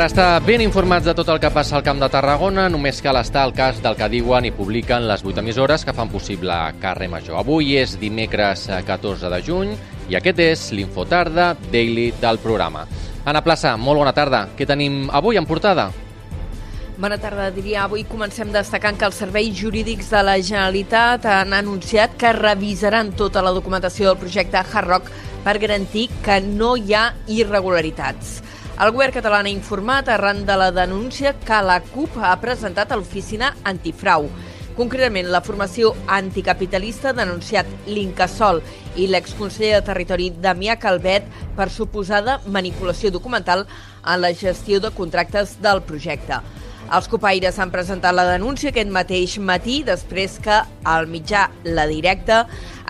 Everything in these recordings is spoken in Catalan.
Per estar ben informats de tot el que passa al Camp de Tarragona, només cal estar al cas del que diuen i publiquen les 8 emissores que fan possible Carrer Major. Avui és dimecres 14 eh, de juny i aquest és l'Infotarda Daily del programa. Anna Plaça, molt bona tarda. Què tenim avui en portada? Bona tarda, diria. Avui comencem destacant que els serveis jurídics de la Generalitat han anunciat que revisaran tota la documentació del projecte Hard Rock per garantir que no hi ha irregularitats. El govern català ha informat arran de la denúncia que la CUP ha presentat a l'oficina antifrau. Concretament, la formació anticapitalista ha denunciat l'Incasol i l'exconseller de Territori Damià Calvet per suposada manipulació documental en la gestió de contractes del projecte. Els copaires han presentat la denúncia aquest mateix matí després que el mitjà La Directa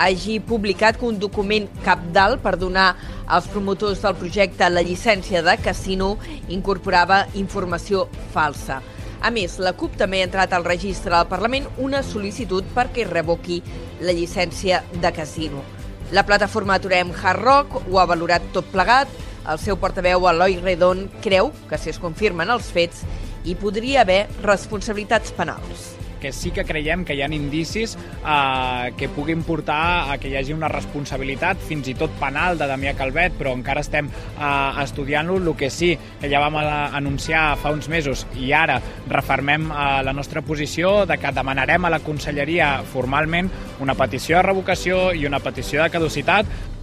hagi publicat un document capdalt per donar als promotors del projecte la llicència de casino incorporava informació falsa. A més, la CUP també ha entrat al registre del Parlament una sol·licitud perquè revoqui la llicència de casino. La plataforma Aturem Hard Rock ho ha valorat tot plegat. El seu portaveu, Eloi Redon, creu que si es confirmen els fets hi podria haver responsabilitats penals que sí que creiem que hi ha indicis eh, que puguin portar a que hi hagi una responsabilitat, fins i tot penal, de Damià Calvet, però encara estem eh, estudiant-lo. El que sí que ja vam anunciar fa uns mesos i ara refermem eh, la nostra posició de que demanarem a la Conselleria formalment una petició de revocació i una petició de caducitat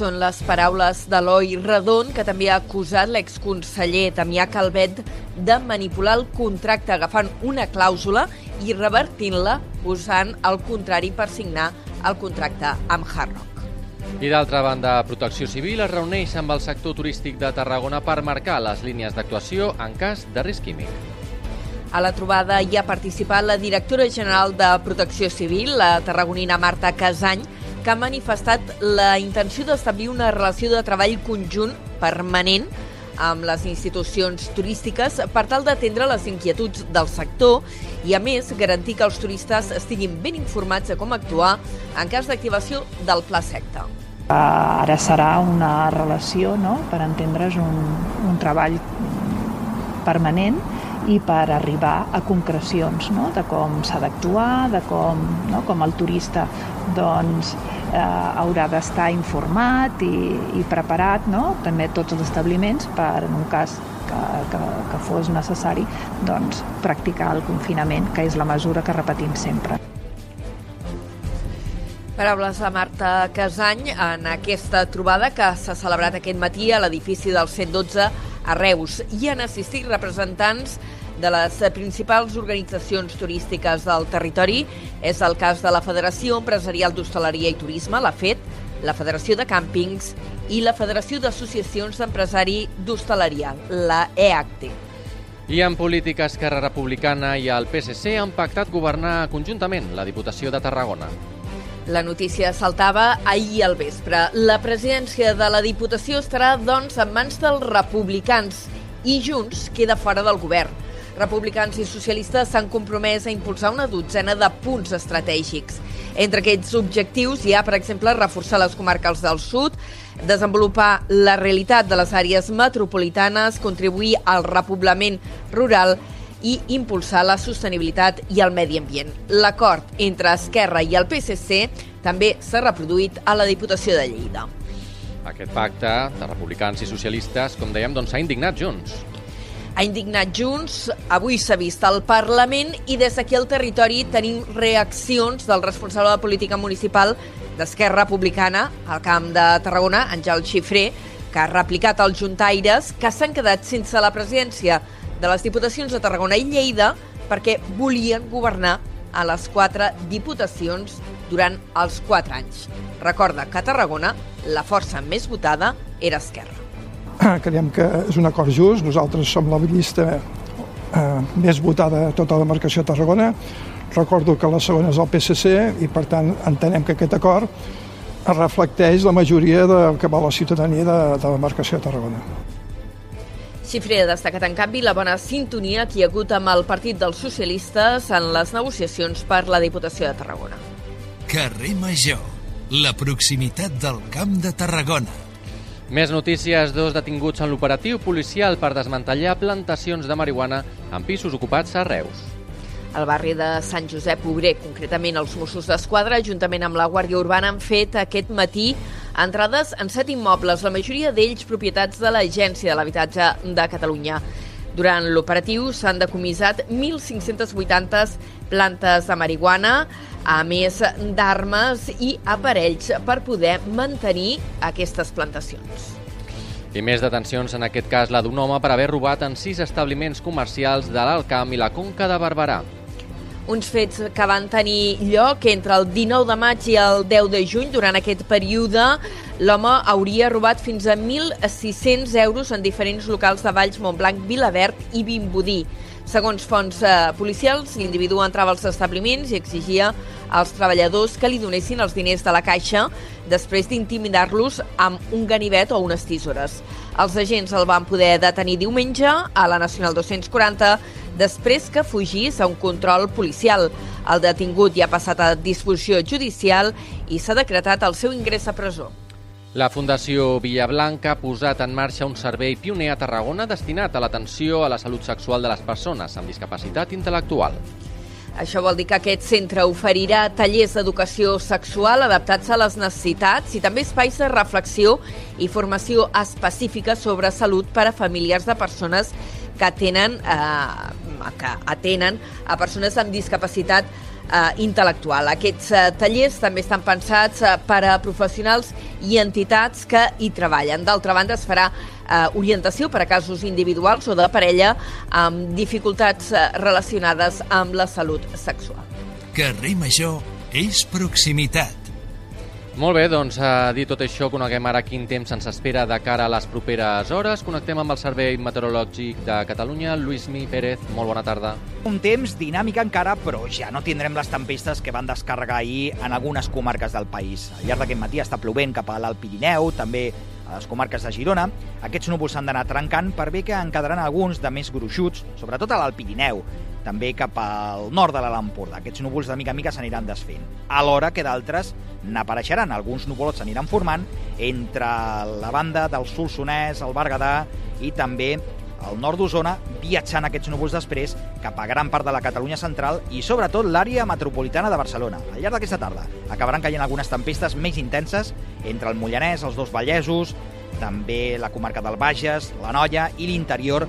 són les paraules d'Eloi Redon, que també ha acusat l'exconseller Damià Calvet de manipular el contracte agafant una clàusula i revertint-la posant el contrari per signar el contracte amb Hard. I d'altra banda, Protecció Civil es reuneix amb el sector turístic de Tarragona per marcar les línies d'actuació en cas de risc químic. A la trobada hi ha participat la directora general de Protecció Civil, la tarragonina Marta Casany, que ha manifestat la intenció d'establir una relació de treball conjunt permanent amb les institucions turístiques per tal d'atendre les inquietuds del sector i, a més, garantir que els turistes estiguin ben informats de com actuar en cas d'activació del pla secta. Ara serà una relació, no?, per entendre's un, un treball permanent i per arribar a concrecions no? de com s'ha d'actuar, de com, no? com el turista doncs, eh, haurà d'estar informat i, i preparat, no? també tots els establiments, per en un cas que, que, que fos necessari doncs, practicar el confinament, que és la mesura que repetim sempre. Paraules de Marta Casany en aquesta trobada que s'ha celebrat aquest matí a l'edifici del 112 a Reus. Hi han assistit representants de les principals organitzacions turístiques del territori. És el cas de la Federació Empresarial d'Hostaleria i Turisme, la FET, la Federació de Càmpings i la Federació d'Associacions d'Empresari d'Hostaleria, la EACTE. I en política, Esquerra Republicana i el PSC han pactat governar conjuntament la Diputació de Tarragona. La notícia saltava ahir al vespre. La presidència de la Diputació estarà, doncs, en mans dels republicans i Junts queda fora del govern. Republicans i socialistes s'han compromès a impulsar una dotzena de punts estratègics. Entre aquests objectius hi ha, per exemple, reforçar les comarques del sud, desenvolupar la realitat de les àrees metropolitanes, contribuir al repoblament rural i impulsar la sostenibilitat i el medi ambient. L'acord entre Esquerra i el PSC també s'ha reproduït a la Diputació de Lleida. Aquest pacte de republicans i socialistes, com dèiem, doncs s'ha indignat junts ha indignat Junts. Avui s'ha vist al Parlament i des d'aquí al territori tenim reaccions del responsable de política municipal d'Esquerra Republicana al Camp de Tarragona, Àngel Xifré, que ha replicat als juntaires que s'han quedat sense la presidència de les Diputacions de Tarragona i Lleida perquè volien governar a les quatre diputacions durant els quatre anys. Recorda que a Tarragona la força més votada era Esquerra. Creiem que és un acord just. Nosaltres som la llista eh, més votada de tota la demarcació de Tarragona. Recordo que la segona és el PSC i, per tant, entenem que aquest acord reflecteix la majoria del que va la ciutadania de, de la demarcació de Tarragona. Xifré ha destacat, en canvi, la bona sintonia que hi ha hagut amb el Partit dels Socialistes en les negociacions per la Diputació de Tarragona. Carrer Major, la proximitat del Camp de Tarragona Més notícies, dos detinguts en l'operatiu policial per desmantellar plantacions de marihuana en pisos ocupats a Reus. Al barri de Sant Josep Obrer, concretament els Mossos d'Esquadra, juntament amb la Guàrdia Urbana, han fet aquest matí entrades en set immobles, la majoria d'ells propietats de l'Agència de l'Habitatge de Catalunya. Durant l'operatiu s'han decomissat 1.580 plantes de marihuana, a més d'armes i aparells per poder mantenir aquestes plantacions. I més detencions, en aquest cas la d'un home per haver robat en sis establiments comercials de l'Alcamp i la Conca de Barberà. Uns fets que van tenir lloc entre el 19 de maig i el 10 de juny. Durant aquest període, l'home hauria robat fins a 1.600 euros en diferents locals de Valls, Montblanc, Vilaverd i Vimbodí. Segons fonts eh, policials, l'individu entrava als establiments i exigia als treballadors que li donessin els diners de la caixa després d'intimidar-los amb un ganivet o unes tisores. Els agents el van poder detenir diumenge a la Nacional 240 després que fugís a un control policial. El detingut ja ha passat a disposició judicial i s'ha decretat el seu ingrés a presó. La Fundació Villablanca ha posat en marxa un servei pioner a Tarragona destinat a l'atenció a la salut sexual de les persones amb discapacitat intel·lectual. Això vol dir que aquest centre oferirà tallers d'educació sexual adaptats a les necessitats i també espais de reflexió i formació específica sobre salut per a famílies de persones que tenen eh, que atenen a persones amb discapacitat eh, intel·lectual. Aquests eh, tallers també estan pensats eh, per a professionals i entitats que hi treballen. D'altra banda, es farà eh, orientació per a casos individuals o de parella amb dificultats eh, relacionades amb la salut sexual. Carrer Major és proximitat. Molt bé, doncs, a dir tot això, coneguem ara quin temps ens espera de cara a les properes hores. Connectem amb el Servei Meteorològic de Catalunya. Lluís Mi Pérez, molt bona tarda. Un temps dinàmic encara, però ja no tindrem les tempestes que van descarregar ahir en algunes comarques del país. Al llarg d'aquest matí està plovent cap a l'Alt Pirineu, també a les comarques de Girona. Aquests núvols s'han d'anar trencant per bé que en quedaran alguns de més gruixuts, sobretot a l'Alt Pirineu també cap al nord de l'Alt. Aquests núvols de mica en mica s'aniran desfent. Alhora que d'altres n'apareixeran. Alguns núvols s'aniran formant entre la banda del Solsonès, el Berguedà i també al nord d'Osona, viatjant aquests núvols després cap a gran part de la Catalunya central i sobretot l'àrea metropolitana de Barcelona. Al llarg d'aquesta tarda acabaran caient algunes tempestes més intenses entre el Mollanès, els dos Vallesos, també la comarca del Bages, la Noia i l'interior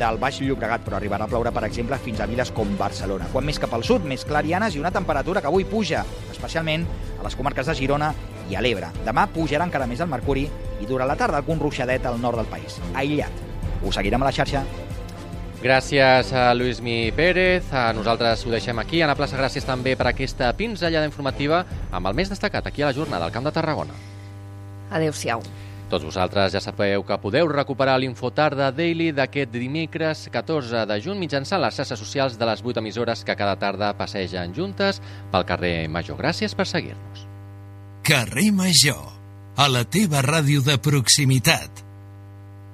del Baix Llobregat, però arribarà a ploure, per exemple, fins a viles com Barcelona. Quan més cap al sud, més clarianes i una temperatura que avui puja, especialment a les comarques de Girona i a l'Ebre. Demà pujarà encara més el mercuri i durant la tarda algun ruixadet al nord del país. Aïllat. Ho seguirem a la xarxa. Gràcies a Lluís Mi Pérez. A nosaltres ho deixem aquí. Ana Plaça, gràcies també per aquesta pinzellada informativa amb el més destacat aquí a la jornada del Camp de Tarragona. Adéu-siau. Tots vosaltres ja sabeu que podeu recuperar l'Infotarda Daily d'aquest dimecres 14 de juny mitjançant les xarxes socials de les 8 emissores que cada tarda passegen juntes pel carrer Major. Gràcies per seguir-nos. Carrer Major, a la teva ràdio de proximitat.